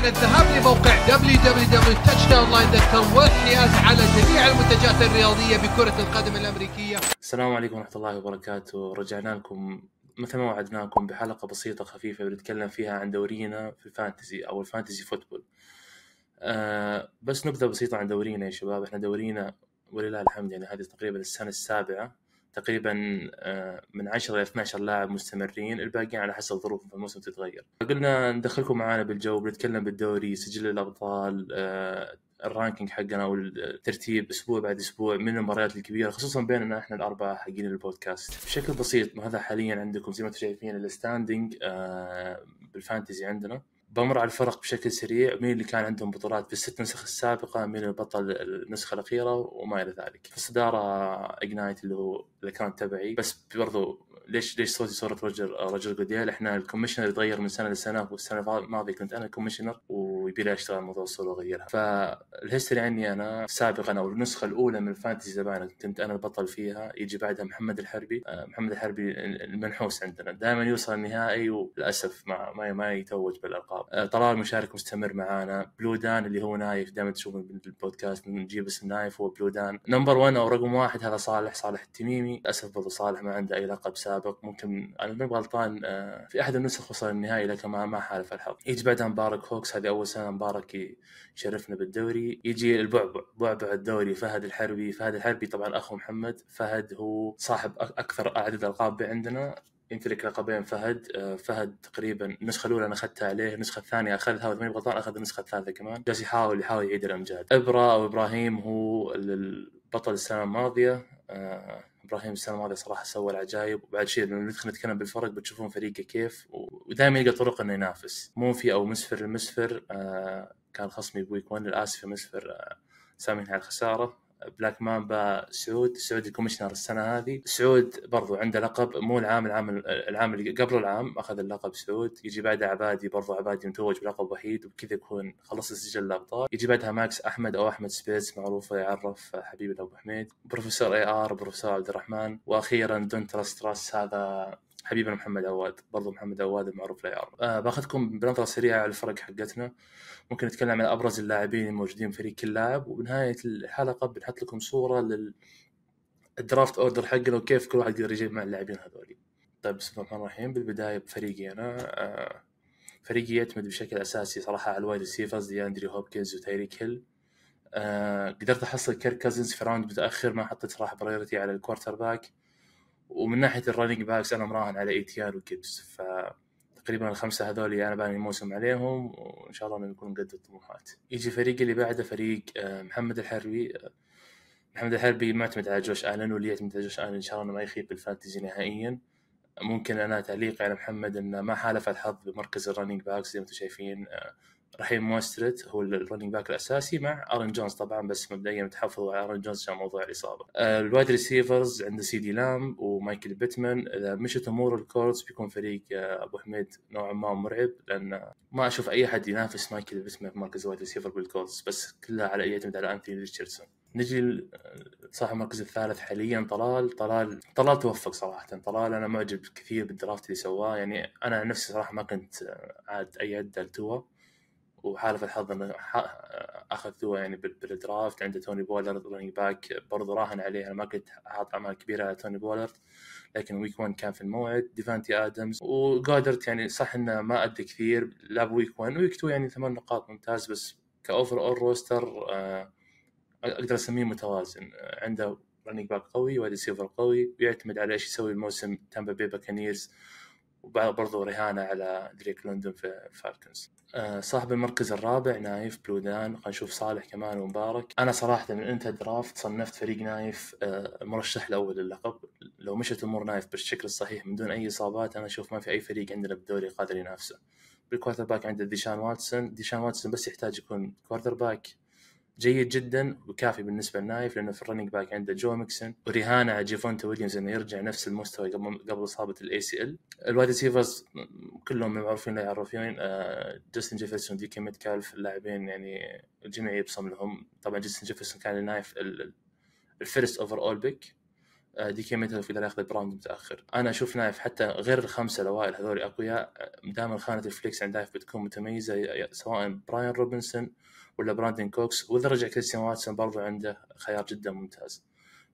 على الذهاب لموقع www.touchdownline.com والحياز على جميع المنتجات الرياضية بكرة القدم الأمريكية. السلام عليكم ورحمة الله وبركاته. رجعنا لكم مثل ما وعدناكم بحلقة بسيطة خفيفة بنتكلم فيها عن دورينا في الفانتزي أو الفانتزي فوتبول. آه بس نبذة بسيطة عن دورينا يا شباب. إحنا دورينا ولله الحمد يعني هذه تقريبا السنة السابعة تقريبا آه، من 10 ل 12 لاعب مستمرين الباقيين على حسب ظروفهم في الموسم تتغير. قلنا ندخلكم معنا بالجو بنتكلم بالدوري سجل الأبطال آه، ال ranking حقنا أو الترتيب أسبوع بعد أسبوع من المباريات الكبيرة خصوصا بيننا إحنا الأربعة حقين البودكاست. بشكل بسيط هذا حاليا عندكم زي ما أنتم شايفين ال standing آه، بال fantasy عندنا. بمر على الفرق بشكل سريع مين اللي كان عندهم بطولات في الست نسخ السابقة مين البطل النسخة الأخيرة وما إلى ذلك. في الصدارة Ignite اللي هو ال account تبعي. بس برضو ليش ليش صوتي صورة رجل رجل جوديل إحنا ال commissioner يتغير من سنة لسنة والسنة الماضية كنت أنا commissioner ويبي لي اشتغل موضوع الصورة واغيرها فال history عني أنا سابقا أو النسخة الأولى من ال fantasy زمان كنت أنا البطل فيها يجي بعدها محمد الحربي. آه، محمد الحربي المنحوس عندنا. دائما يوصل النهائي وللأسف ما ما, ما يتوج بالألقاب. آه، طلال مشارك مستمر معانا. Blue Dan اللي هو نايف دائما تشوفون بالبودكاست نجيب اسم نايف هو Blue Dan. number 1 أو رقم واحد هذا صالح صالح التميمي. للأسف برضه صالح ما عنده أي لقب سابق. سابق ممكن أنا ماني غلطان آه، في أحد النسخ وصل النهائي لكن ما ما حالف الحظ. يجي بعدها مبارك Hawks هذه أول سنة مبارك يشرفنا بالدوري. يجي البعبع بعبع الدوري فهد الحربي فهد الحربي طبعا أخو محمد. فهد هو صاحب أكثر عدد ألقاب عندنا. يمتلك لقبين فهد آه، فهد تقريبا النسخة الأولى أنا أخذتها عليه النسخة الثانية أخذها وإذا ماني غلطان أخذ النسخة الثالثة كمان. جالس يحاول يحاول يعيد الأمجاد. إبرا أو إبراهيم هو البطل السنة الماضية آه، إبراهيم السنة الماضية صراحة سوى العجايب. وبعد شيء لما ندخل نتكلم بالفرق بتشوفون فريقه كيف. ودائما يلقى طرق إنه ينافس. موفي أو مسفر المسفر آه كان خصمي ب week 1 للاسف مسفر آه سامحني على الخسارة. بلاك مامبا سعود سعود ال commissioner السنة هذه. سعود برضو عنده لقب مو العام العام العام اللي قبل العام أخذ اللقب سعود يجي بعدها عبادي برضو عبادي متوج بلقب وحيد وبكذا يكون خلص سجل الأبطال. يجي بعدها ماكس أحمد أو أحمد سبيس معروف يعرف حبيبنا ابو حميد. بروفيسور اي ار بروفيسور عبد الرحمن. وأخيرا دون تراست تراست هذا حبيبنا محمد عواد برضو محمد عواد المعروف لا يعرف. آه بأخذكم بنظرة سريعة على الفرق حقتنا. ممكن نتكلم عن أبرز اللاعبين الموجودين في فريق كل لاعب وبنهاية الحلقة بنحط لكم صورة لل ال draft order حقنا وكيف كل واحد يقدر يجيب مع اللاعبين هذول طيب بسم الله الرحمن الرحيم. بالبداية بفريقي أنا آه فريقي يعتمد بشكل أساسي صراحة على ال wide receivers دي اندري هوبكنز وتايريك هيل. آه قدرت أحصل كيرك كازنز في round متأخر ما حطيت صراحة priority على ال quarterback ومن ناحية ال running backs أنا مراهن على ايتيان وجيبس ف تقريبا الخمسة هذول أنا باني الموسم عليهم وإن شاء الله نكون قد الطموحات. يجي فريق اللي بعده فريق آه، محمد الحربي آه، محمد الحربي معتمد على جوش آلن واللي يعتمد على جوش آلن إن شاء الله ما يخيب بال fantasy نهائيا. ممكن أنا تعليقي على محمد إنه ما حالف الحظ بمركز ال running backs زي ما أنتم شايفين آه، رحيم موسترت هو ال running back الأساسي مع ارن جونز طبعا بس مبدئيا متحفظوا على ارن جونز عشان موضوع الإصابة. آه، ال wide receivers عنده سي دي لام ومايكل بيتمان إذا مشت امور الكولتس بيكون فريق آه، أبو حميد نوعا ما مرعب لأن ما أشوف أي أحد ينافس مايكل بيتمان في مركز wide receiver بالكولتس بس كلها على يعتمد على انثوني ريتشاردسون. نجي صاحب المركز الثالث حاليا طلال. طلال طلال توفق صراحة. طلال أنا معجب كثير بال draft اللي سواه. يعني أنا نفسي صراحة ما كنت عاد أي عده لتوا وحالف الحظ إنه أخذ ثوا يعني بالدرافت. عنده توني بولر رننج باك برضه راهن عليه. أنا ما كنت حاط أعمال كبيرة على توني بولر لكن ويك 1 كان في الموعد. ديفانتي آدمز وجودرت يعني صح إنه ما ادى كثير لعب ويك 1 ويك 2 يعني ثمان نقاط ممتاز بس كاوفر اول روستر أقدر أسميه متوازن. عنده رننج باك قوي وادي سيفر قوي ويعتمد على إيش يسوي الموسم. تامبا بي باكانيرز وبرضه رهانه على دريك لوندون في فالكنز. آه، صاحب المركز الرابع نايف بلودان خلينا نشوف صالح كمان ومبارك. أنا صراحة من انتهى draft صنفت فريق نايف آه، مرشح الأول للقب لو مشت أمور نايف بالشكل الصحيح من دون أي إصابات أنا أشوف ما في أي فريق عندنا بالدوري قادر ينافسه. بال quarterback عنده ديشان واتسون. ديشان واتسون بس يحتاج يكون quarterback. جيد جدا وكافي بالنسبة لنايف لأنه في ال running back عنده جو ميكسن ورهانه على جيفونتا ويليامز انه يرجع نفس المستوى قبل قبل إصابة ال ACL ال wide receivers كلهم معروفين لا يعرفون آه جاستن جيفرسون دي كي ميتكالف اللاعبين يعني الجميع يبصم لهم. طبعا جاستن جيفرسون كان لنايف ال first overall pick دي كي ميتكالف يقدر ياخذ ب round متأخر. أنا أشوف نايف حتى غير الخمسة الأوائل هذول أقوياء دائما خانة ال flex عند نايف بتكون متميزة سواء براين روبنسون ولا براندن كوكس واذا رجع كريستيان واتسون برضو عنده خيار جدا ممتاز.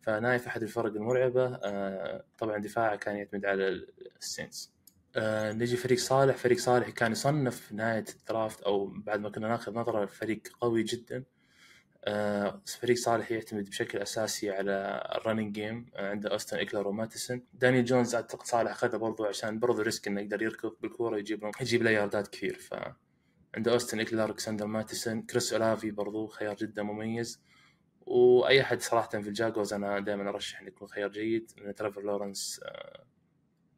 فنايف أحد الفرق المرعبة آه، طبعا دفاعه كان يعتمد على السينتس. آه، نجي فريق صالح. فريق صالح كان يصنف نهاية ال draft أو بعد ما كنا ناخذ نظرة فريق قوي جدا. آه، فريق صالح يعتمد بشكل أساسي على ال running game عنده اوستن ايكلر وماتيسون. دانيال جونز أعتقد صالح أخذه برضو عشان برضو risk إنه يقدر يركض بالكورة يجيب يجيب له ياردات كثير ف عنده أوستن ايكلر ألكسندر ماتيسون كريس أولافي برضو خيار جدا مميز. وأي أحد صراحة في الجاكوارز أنا دائما أرشح انه يكون خيار جيد لأن ترافور لورنس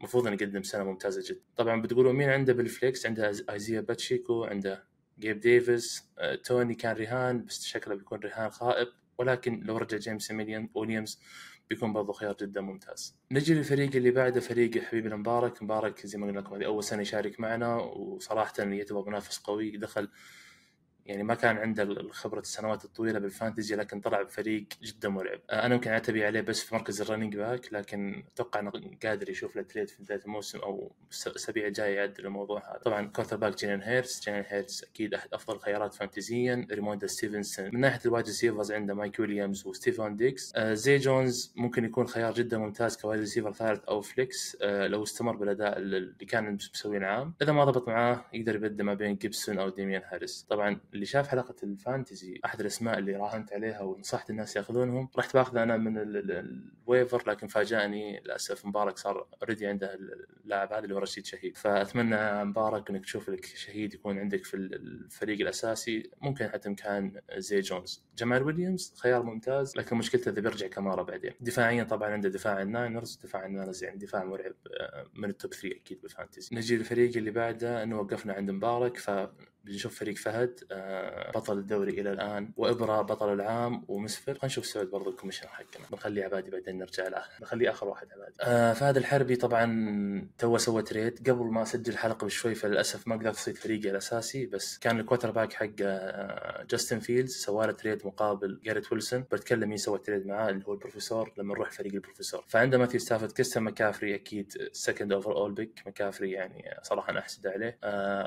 المفروض إنه يقدم سنة ممتازة جدا. طبعا بتقولوا مين عنده بال flex؟ عنده إيزيا باتشيكو عنده جيب ديفيس آه، توني كان رهان بس شكله بيكون رهان خائب. ولكن لو رجع جيمسون ويليامز بيكون برضه خيار جدا ممتاز. نجي للفريق اللي بعده فريق حبيبنا مبارك، مبارك زي ما قلنا لكم هذه أول سنة يشارك معنا وصراحه يعتبر منافس قوي دخل يعني ما كان عنده الخبرة السنوات الطويلة بال fantasy لكن طلع بفريق جدا مرعب. آه، أنا يمكن اعتبي عليه بس في مركز ال running back لكن أتوقع إنه قادر يشوف له trade في بداية الموسم أو الأسابيع الجاية يعدل الموضوع هذا. طبعا quarterback جيلين هيرتس جيلين هيرتس أكيد أحد أفضل الخيارات فانتزيا. ريموندري ستيفنسون من ناحية ال wide receivers عنده مايك ويليامز وستيفان ديكس آه زي جونز ممكن يكون خيار جدا ممتاز ك wide receiver ثالث أو flex آه لو استمر بالأداء اللي كان مسويه عام. إذا ما ضبط معاه يقدر يبدل ما بين جيبسون أو ديميان هاريس طبعا اللي شاف حلقة ال fantasy أحد الأسماء اللي راهنت عليها ونصحت الناس يأخذونهم رحت بأخذ أنا من ال waiver لكن فاجأني للأسف مبارك صار already عنده اللاعب هذا اللي هو رشيد شهيد. فأتمنى مبارك إنك تشوف لك شهيد يكون عندك في الفريق الأساسي ممكن حتى مكان زي جونز. جمال ويليامز خيار ممتاز لكن مشكلته إذا بيرجع كمارا بعدين. دفاعيا طبعا عنده دفاع الناينرز دفاع الناينرز يعني دفاع مرعب آه، من ال top 3 أكيد بال fantasy نجي للفريق اللي بعده إنه وقفنا عند مبارك ف بنشوف فريق فهد آه، بطل الدوري إلى الآن وإبراهيم بطل العام ومسفر. خلينا نشوف سعود برضو ال commissioner حقنا. بنخليه عبادي بعدين نرجع له. بنخليه آخر واحد عبادي. آه فهد الحربي طبعا تو سوى trade. قبل ما أسجل الحلقة بشوي فللأسف ما قدرت أصيد فريقي الاساسي بس كان ال quarterback حق آه جاستن فيلدز. سوى له trade مقابل جاريت ويلسون. بتكلم مين سوى trade معاه اللي هو البروفيسور لما نروح فريق البروفيسور. فعنده ماثيو ستافورد كريستيان مكافري أكيد second overall pick مكافري يعني صراحة أنا أحسد عليه.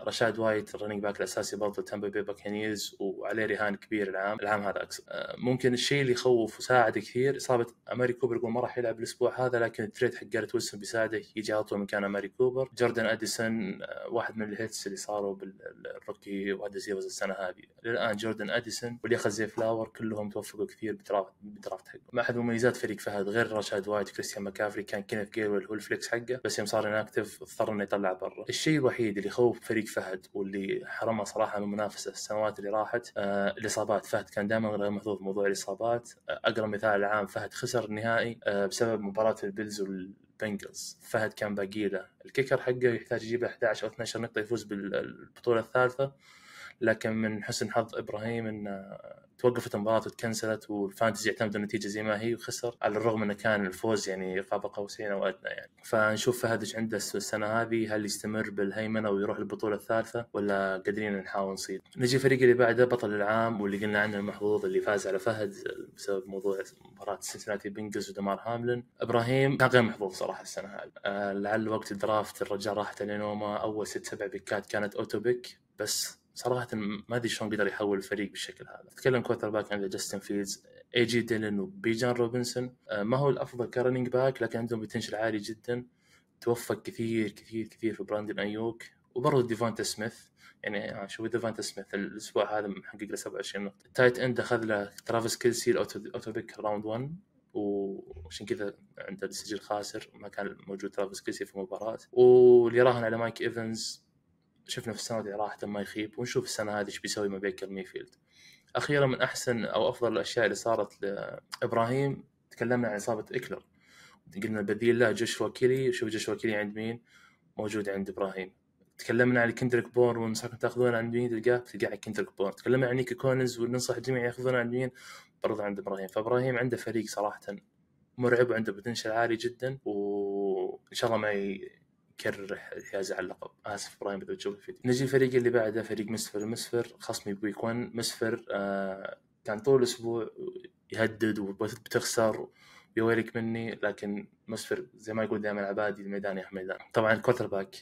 رشاد وايت ال running back الاساسي برضه تامبا بي باكانيرز وعليه رهان كبير العام. العام هذا أكثر. ممكن الشيء اللي يخوف وساعد كثير إصابة أماري كوبر يقول ما راح يلعب الأسبوع هذا لكن ال trade حق جاريت ويلسون بيساعده يجي على طول مكان أماري كوبر. جوردن أديسون آه، واحد من ال hits اللي صاروا بال rookie wide receivers السنة هذه. للآن جوردن أديسون واللي اخذ زي فلاورز كلهم توفقوا كثير بال draft بال draft حقه. ما أحد مميزات فريق فهد غير رشاد وايت كريستيان ماكافري كان كينيث جينويل هو ال flex حقه بس يوم صار inactive اضطر إنه يطلع برا. الشيء الوحيد اللي يخوف فريق فهد واللي حرمه صراحة من المنافسه السنوات اللي راحت. آه الإصابات فهد كان دائما غير محظوظ موضوع الإصابات. آه أقرب مثال العام فهد خسر النهائي آه بسبب مباراة البيلز والبنجلز. فهد كان باقي له. ال kicker حقه يحتاج يجيب 11 أو 12 نقطة يفوز بالبطولة الثالثة. لكن من حسن حظ إبراهيم انه توقفت المباراة وتكنسلت وال fantasy اعتمد النتيجة زي ما هي وخسر على الرغم إنه كان الفوز يعني قاب قوسين أو أدنى يعني. فنشوف فهد إيش عنده السنة هذه هل يستمر بالهيمنة ويروح البطولة الثالثة ولا قادرين نحاول نصيد. نجي الفريق اللي بعده بطل العام واللي قلنا عنه المحظوظ اللي فاز على فهد بسبب موضوع مباراة سنسناتي بنجلز ودمار هاملن. إبراهيم كان غير محظوظ صراحة السنة هذه. آه لعل وقت ال draft الرجال راحت عليه نومه أول ست سبع picks ات كانت auto pick بس صراحة ما أدري شلون قدر يحول الفريق بالشكل هذا. تكلم quarterback عنده جاستن فيلدز اي جي ديلن وبيجان روبنسون آه، ما هو الأفضل ك running back لكن عندهم potential عالي جدا. توفق كثير كثير كثير في براندن أيوك. وبرضه ديفانتا سميث. يعني شوف ديفانتا سميث الأسبوع هذا محقق له 27 نقطة. ال tight end أخذ له ترافيس كيلسي ال auto pick round 1 وعشان كذا عنده السجل خاسر. ما كان موجود ترافيس كيلسي في المباراه واللي راهن على مايك ايفنز شفنا في السنة اللي راحت ما يخيب ونشوف السنة هذه إيش بيسوي مع بيكر ميفيلد. أخيرا من أحسن أو أفضل الأشياء اللي صارت لإبراهيم تكلمنا عن إصابة إيكلر. قلنا البديل له جوشوا كيلي شوف جوشوا كيلي عند مين؟ موجود عند إبراهيم. تكلمنا عن كندريك بورن وننصحكم تأخذونه عند مين؟ تلقاه تلقاه عند كندريك بورن تكلمنا عن نيكو كولنز وننصح الجميع يأخذونه عند مين؟ برضه عند إبراهيم. فإبراهيم عنده فريق صراحة مرعب وعنده potential عالي جدا وإن شاء الله ما يكرر الحيازه على اللقب. آسف إبراهيم اذا بتشوف الفيديو. نجي الفريق اللي بعده فريق مسفر مسفر خصمي ب week 1 مسفر آه كان طول الأسبوع يهدد وبتخسر ب week مني لكن مسفر زي ما يقول دائما عبادي الميدان يا ميدان طبعا ال quarterback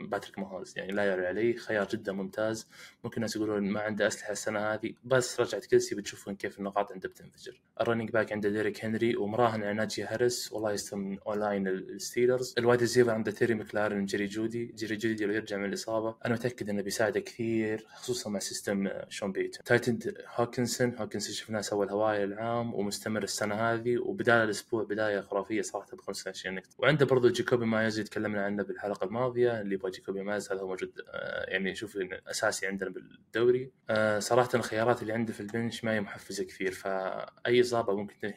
باتريك ماهوز يعني لا يعلى عليه. خيار جدا ممتاز. ممكن الناس يقولون ما عنده أسلحة السنة هذه. بس رجعت كيلسي بتشوفون كيف النقاط عنده بتنفجر. ال running back عنده ديريك هنري ومراهن على ناجي هاريس. والله يستلم من offensive line الستيلرز. ال wide receiver عنده تيري مكلارن جيري جودي. جيري جودي لو يرجع من الإصابة. أنا متأكد إنه بيساعده كثير خصوصا مع system شون بيتون tight end هوكنسون هوكنسون شفناه سوى الهواية العام ومستمر السنة هذه. وبداية الأسبوع بداية خرافية صراحة. ب 25 نقطة. وعنده برضو جيكوبي مايرز اللي تكلمنا عنه بالحلقة الماضية اللي يبغى جيكوبي مايرز هذا هو موجود آه، يعني شوف أساسي عندنا بالدوري. آه، صراحة الخيارات اللي عنده في ال bench ما هي محفزة كثير فأي إصابة ممكن تنهي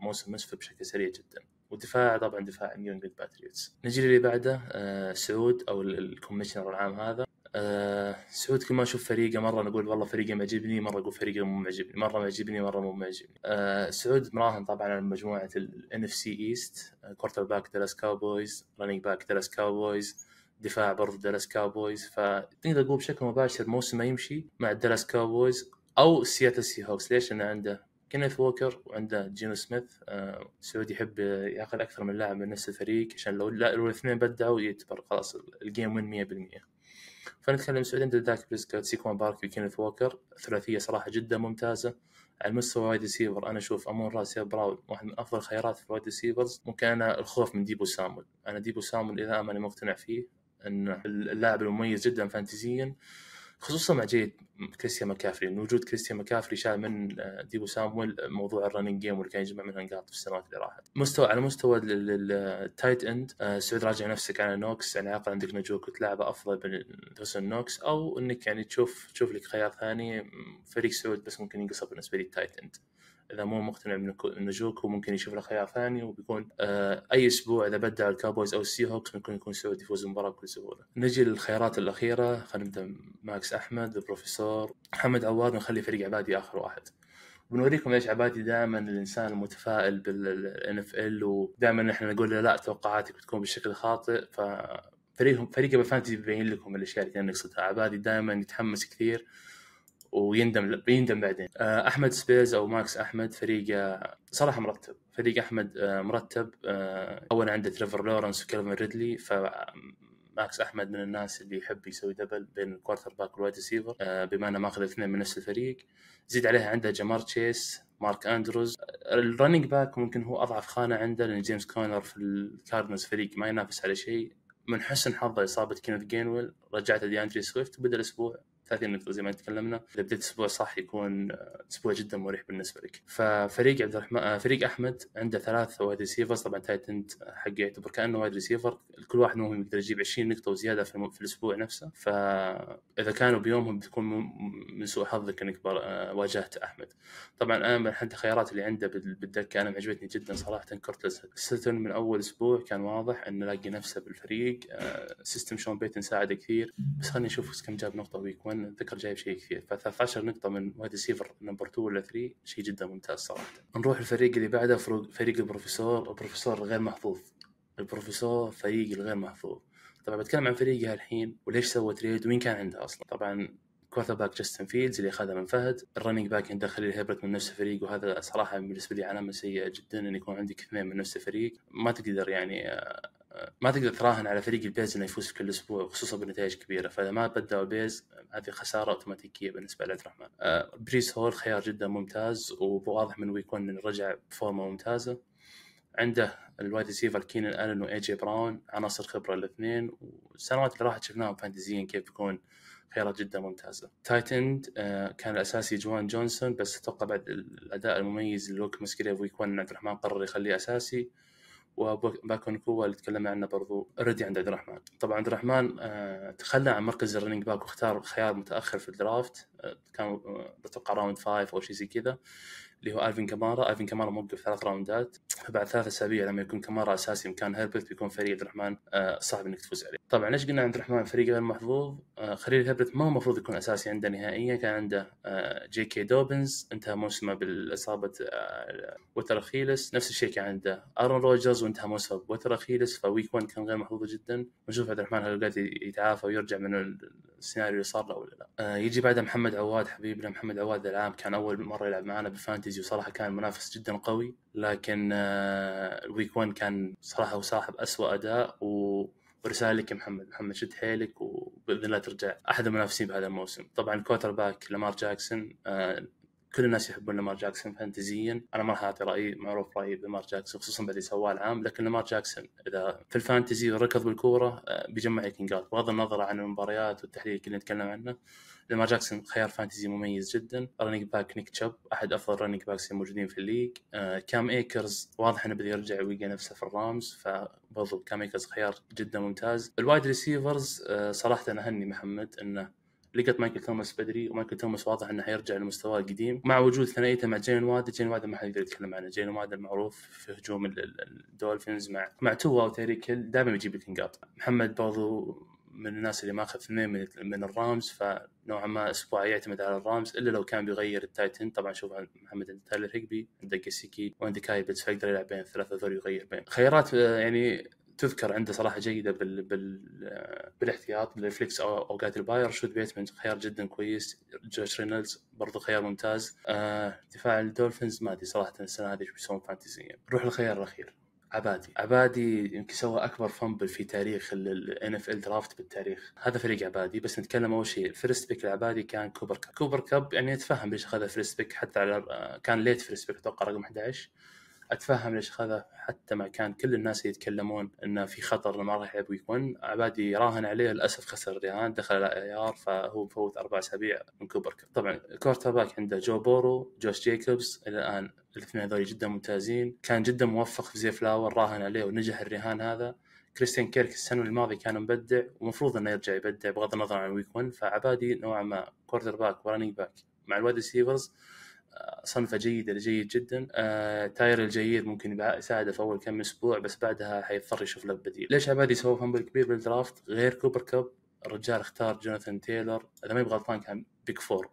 موسم مسفر بشكل سريع جدا. والدفاع طبعا دفاع نيو انجلند باتريوتس نجي اللي بعده آه سعود أو ال commissioner العام هذا. سعود كل ما أشوف فريقه مرة نقول والله فريقه معجبني مرة أقول فريقه مو معجبني مرة معجبني مرة مو معجبني. سعود مراهن طبعا على مجموعة ال NFC East quarterback دالاس كاوبويز running back دالاس كاوبويز دفاع برضه دالاس كاوبويز. فتقدر تقول بشكل مباشر موسمه يمشي مع دالاس كاوبويز أو سياتل سي هوكس ليش؟ لأنه عنده كينيث ووكر وعنده جينو سميث. آه سعودي يحب ياخذ أكثر من لاعب من نفس الفريق عشان لو لو الاثنين بدعوا يعتبر خلاص ال game win 100% فنتكلم سعودي عنده داك بريسكوت سيكوان باركلي وكينيث ووكر. ثلاثية صراحة جدا ممتازة. على مستوى wide receiver أنا أشوف أمون را سانت براون واحد من أفضل الخيارات في ال wide receivers ممكن أنا الخوف من ديبو سامويل. أنا ديبو سامويل إذا ماني مقتنع فيه انه اللاعب المميز جدا فانتزيا خصوصا مع جيد كريستيان مكافري. إن وجود كريستيان مكافري شال من آه، ديبو سامويل موضوع ال running game واللي كان يجمع منها نقاط في السنوات اللي راحت. مستوى على مستوى ال tight end آه، سعود راجع نفسك على نوكس. يعني عقل عندك نجوك وتلعبه أفضل من دوسن نوكس. أو إنك يعني تشوف تشوف لك خيار ثاني فريق سعود بس ممكن ينقصر بالنسبة لي ال tight end إذا مو مقتنع بنجوك ممكن يشوف له خيار ثاني وبيكون آه أي أسبوع إذا بدع الكاوبويز أو السي هوكس ممكن يكون سعودي يفوز المباراه بكل سهولة. نجي للخيارات الأخيرة خلينا نبدأ ماكس أحمد البروفيسور محمد عواد نخلي فريق عبادي آخر واحد. بنوريكم ليش عبادي دائما الإنسان المتفائل بال NFL ودائما إحنا نقول له لا توقعاتك بتكون بالشكل خاطئ ف فريقهم فريقه بال fantasy بيبين لكم الأشياء اللي نقصدها عبادي دائما يتحمس كثير ويندم بيندم بعدين. آه، أحمد سبيز أو ماكس أحمد فريق صراحة مرتب. فريق أحمد آه، مرتب. آه، اولا عنده تريفر لورنس وكيلفن ريدلي ف ماكس أحمد من الناس اللي يحب يسوي double بين ال quarterback وال wide receiver بما أنه ماخذ اثنين من نفس الفريق. زيد عليها عنده جمار تشيس مارك أندروز. ال running back ممكن هو أضعف خانة عنده لأن جيمس كونر في ال Cardinals فريق ما ينافس على شيء. من حسن حظه إصابة كينيث جينويل رجعته دي اندري سويفت وبدأ الأسبوع 30 نقطة زي ما تكلمنا إذا بديت أسبوع صح يكون أسبوع جدا مريح بالنسبة لك. ففريق عبد الرحمن آه، فريق أحمد عنده ثلاث wide receivers طبعا ال tight end حقه يعتبر كأنه wide receiver كل واحد منهم يقدر يجيب 20 نقطة وزيادة في, في الأسبوع نفسه. فإذا كانوا بيومهم بتكون من سوء حظك إنك آه، واجهت أحمد. طبعا أنا من حتى الخيارات اللي عنده بالدكة أنا معجبتني جدا صراحة كورتلاند ساتون من أول أسبوع. كان واضح إنه لاقي نفسه بالفريق system شون بيتن ساعده كثير. بس خليني أشوف كم جاب نقطة week 1 أذكر جايب شيء كثير. ف 13 نقطة من wide receiver number 2 ولا 3 شيء جدا ممتاز صراحة. نروح الفريق اللي بعده فريق البروفيسور. البروفيسور الغير محظوظ. البروفيسور فريق الغير محظوظ. طبعا بتكلم عن فريقها الحين وليش سوى trade ومين كان عنده أصلا. طبعا quarterback جاستن فيلدز اللي اخذها من فهد. ال running back عنده خليل هيبرت من نفس الفريق. وهذا صراحة بالنسبة لي علامة سيئة جدا إن يكون عندك اثنين من نفس الفريق. ما تقدر يعني ما تقدر تراهن على فريق ال Bears إنه يفوز كل أسبوع خصوصا بنتائج كبيرة. فإذا ما بدأوا ال Bears هذه خسارة أوتوماتيكية بالنسبة لعبد الرحمن. آه بريس هول خيار جدا ممتاز وواضح من week 1 إنه رجع بفورمة ممتازة. عنده ال wide receiver كينن آلن وأي جي براون عناصر خبرة الاثنين والسنوات اللي راحت شفناهم فانتزيا كيف يكون خيارات جدا ممتازة. tight end آه كان الأساسي جوان جونسون بس أتوقع بعد الأداء المميز لوك مسقريف في week 1 عبد الرحمن قرر يخليه أساسي. وبوكا ناكوا اللي تكلمنا عنه برضو. already عند عبد الرحمن. طبعا عبد الرحمن آه تخلى عن مركز ال running back واختار خيار متأخر في ال draft. كان آه بتوقع round five أو شيء زي كذا اللي هو ألفين كمارا ألفين كمارا موقف ثلاث راوندات. فبعد ثلاث أسابيع لما يكون كمارا أساسي مكان هيربرت بيكون فريق عبد الرحمن آه صعب إنك تفوز عليه. طبعا ليش قلنا عبد الرحمن فريق غير محظوظ؟ آه خليل هيربرت ما هو المفروض يكون أساسي عنده نهائيا. كان عنده جي كي دوبنز. انتهى موسمه بالإصابة وتر أخيلس. نفس الشيء كان عنده أرون روجرز وانتهى موسمه بوتر أخيلس. ف week 1 كان غير محظوظ جدا. ونشوف عبد الرحمن هل قاعد يتعافى ويرجع من السيناريو اللي صار له ولا لا. آه يجي بعدها محمد عواد حبيبنا محمد عواد العام كان أول مرة يلعب معنا بال fantasy وصراحة كان منافس جدا قوي. لكن آه ال week 1 كان صراحة هو صاحب اسوء أداء و ورسالة لك يا محمد. محمد شد حيلك وبإذن الله ترجع أحد المنافسين بهذا الموسم. طبعا quarterback لامار جاكسون آه كل الناس يحبون لامار جاكسون فانتزيا. أنا ما راح اعطي رأيي معروف رأيي بلامار جاكسون خصوصا بعد سواه العام لكن لامار جاكسون إذا في ال fantasy وركض بالكورة آه، بيجمع كينجات بغض النظر عن المباريات والتحليل اللي نتكلم عنه لامار جاكسون خيار fantasy مميز جدا. running back نيك تشاب أحد أفضل running backs الموجودين في ال league. آه كام إيكرز واضح إنه بده يرجع ويلقى نفسه في ال Rams فبرضو كام إيكرز خيار جدا ممتاز. ال wide receivers آه صراحة أنا أهني محمد إنه لقط مايكل توماس بدري ومايكل توماس واضح إنه حيرجع لمستواه القديم. مع وجود ثنائيته مع جيلين وادل جيلين وادل ما حد يقدر يتكلم عنه. جيلين وادل المعروف في هجوم ال Dolphins مع مع توا وتايريك هيل دائما بيجيب لك نقاط محمد برضو من الناس اللي ماخذ اثنين من, من ال Rams فنوعا ما أسبوع يعتمد على ال Rams إلا لو كان بيغير ال tight end. طبعا شوف محمد عند تايلر هيجبي عندك جيسيكي وعندك كايل بتس فيقدر يلعب بين الثلاثه ذول يغير بين خيارات يعني تذكر عنده صراحة جيدة بال بال بالاحتياط بال flex أو اوقات ال bye راشود بيتمان خيار جدا كويس. جوش رينولدز برضو خيار ممتاز. آه دفاع ال Dolphins ما أدري صراحة السنة هذه إيش بيسوون فانتزيا نروح للخيار الأخير عبادي. عبادي يمكن سوى أكبر fumble في تاريخ ال NFL draft بالتاريخ. هذا فريق عبادي. بس نتكلم أول شيء ال first pick لعبادي كان كوبر كاب. كوبر كاب يعني اتفهم ليش أخذ ال first pick. حتى على آه، كان late first pick أتوقع رقم 11 أتفهم ليش اخذه حتى مع كان كل الناس يتكلمون انه في خطر لما راح يلعب week 1 عبادي راهن عليه للأسف خسر الرهان دخل على IR فهو مفوت أربع أسابيع من كوبر طبعا quarterback عنده جو بورو جوش جيكوبز إلى الآن الاثنين هذول جدا ممتازين. كان جدا موفق في زي فلاورز راهن عليه ونجح الرهان هذا. كريستيان كيرك السنة الماضية كان مبدع ومفروض إنه يرجع يبدع بغض النظر عن week 1 فعبادي نوعا ما quarterback و running back مع ال wide receivers صنفة جيدة لجيد جدا. آه تايلر ألجير ممكن يساعده في أول كم أسبوع بس بعدها حيضطر يشوف له بديل. ليش عبادي سوى fumble كبير بال draft؟ غير كوبر كاب الرجال اختار جوناثان تايلر. إذا ما يبغى غلطان كان pick four.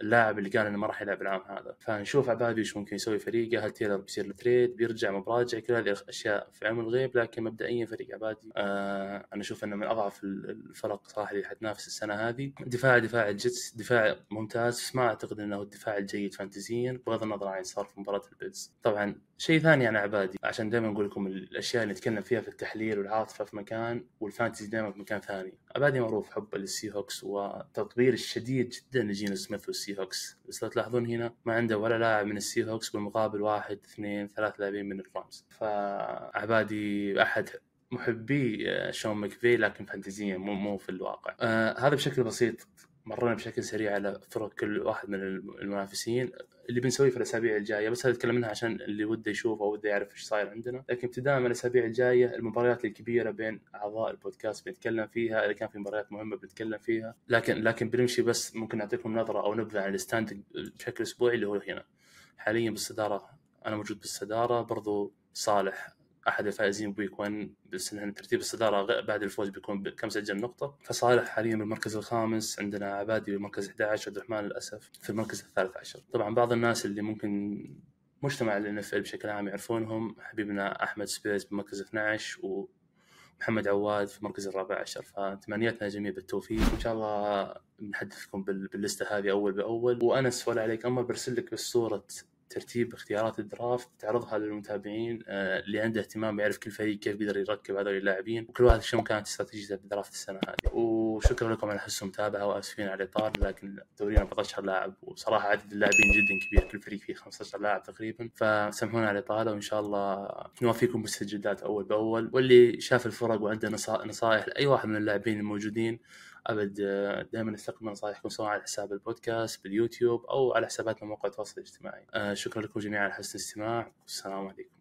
اللاعب اللي قال إنه ما راح يلعب العام هذا. فنشوف عبادي إيش ممكن يسوي فريقه. هل تايلر بيصير له trade بيرجع مب راجع كل هذه الاشياء في علم الغيب. لكن مبدئيا فريق عبادي آه أنا أشوف إنه من أضعف الفرق صراحة اللي حتنافس السنة هذه. دفاع دفاع ال Jets. دفاع ممتاز. بس ما أعتقد إنه الدفاع الجيد فانتزيا. بغض النظر عن صار في مباراة ال Bills طبعا شيء ثاني عن عبادي عشان دائما نقول لكم الأشياء اللي نتكلم فيها في التحليل والعاطفة في مكان وال fantasy دائما في مكان ثاني. عبادي معروف حبه لل Seahawks والتطوير الشديد جدا لجينو سميث وال Seahawks بس لو تلاحظون هنا ما عنده ولا لاعب من ال Seahawks بالمقابل واحد اثنين ثلاث لاعبين من ال Rams فعبادي أحد محبي شون مكفي لكن فانتزيا مو مو في الواقع. آه هذا بشكل بسيط مرينا بشكل سريع على فرق كل واحد من المنافسين. اللي بنسويه في الأسابيع الجاية بس هذا اتكلم منها عشان اللي وده يشوف أو وده يعرف إيش صاير عندنا. لكن ابتداء من الأسابيع الجاية المباريات الكبيرة بين أعضاء البودكاست بنتكلم فيها إذا كان في مباريات مهمة بنتكلم فيها. لكن لكن بنمشي بس ممكن نعطيكم نظرة أو نبذة عن الستاند بشكل أسبوعي اللي هو هنا. حاليا بالصدارة أنا موجود بالصدارة برضو صالح أحد الفائزين ب week 1 بس ان ترتيب الصدارة بعد الفوز بيكون كم سجل نقطة. فصالح حاليا بالمركز الخامس عندنا عبادي بالمركز 11 عبد الرحمن للاسف في المركز الثالث عشر. طبعا بعض الناس اللي ممكن مجتمع NFL بشكل عام يعرفونهم حبيبنا أحمد سبيس بالمركز 12 و محمد عواد في المركز الرابع عشر. فتمنياتنا للجميع بالتوفيق. وان شاء الله بنحدثكم باللستة هذه أول بأول. وأنس ولا عليك أمر برسل لك بالصورة ترتيب اختيارات الدرافت تعرضها للمتابعين آه، اللي عنده اهتمام يعرف كل فريق كيف يقدر يركب هذول اللاعبين وكل واحد شنو كانت استراتيجيته بالدرافت السنة هذه. وشكرا لكم على حسن المتابعة وآسفين على الاطاله لكن دورينا 14 لاعب وصراحة عدد اللاعبين جدا كبير كل فريق فيه 15 لاعب تقريبا. فسامحونا على الإطالة وإن شاء الله نوافيكم بالسجلات أول بأول. واللي شاف الفرق وعنده نصائح لأي واحد من اللاعبين الموجودين أبد دائما نستقبل نصائحكم سواء على حساب البودكاست باليوتيوب أو على حساباتنا مواقع التواصل الاجتماعي. آه، شكرا لكم جميعا على حسن الاستماع والسلام عليكم.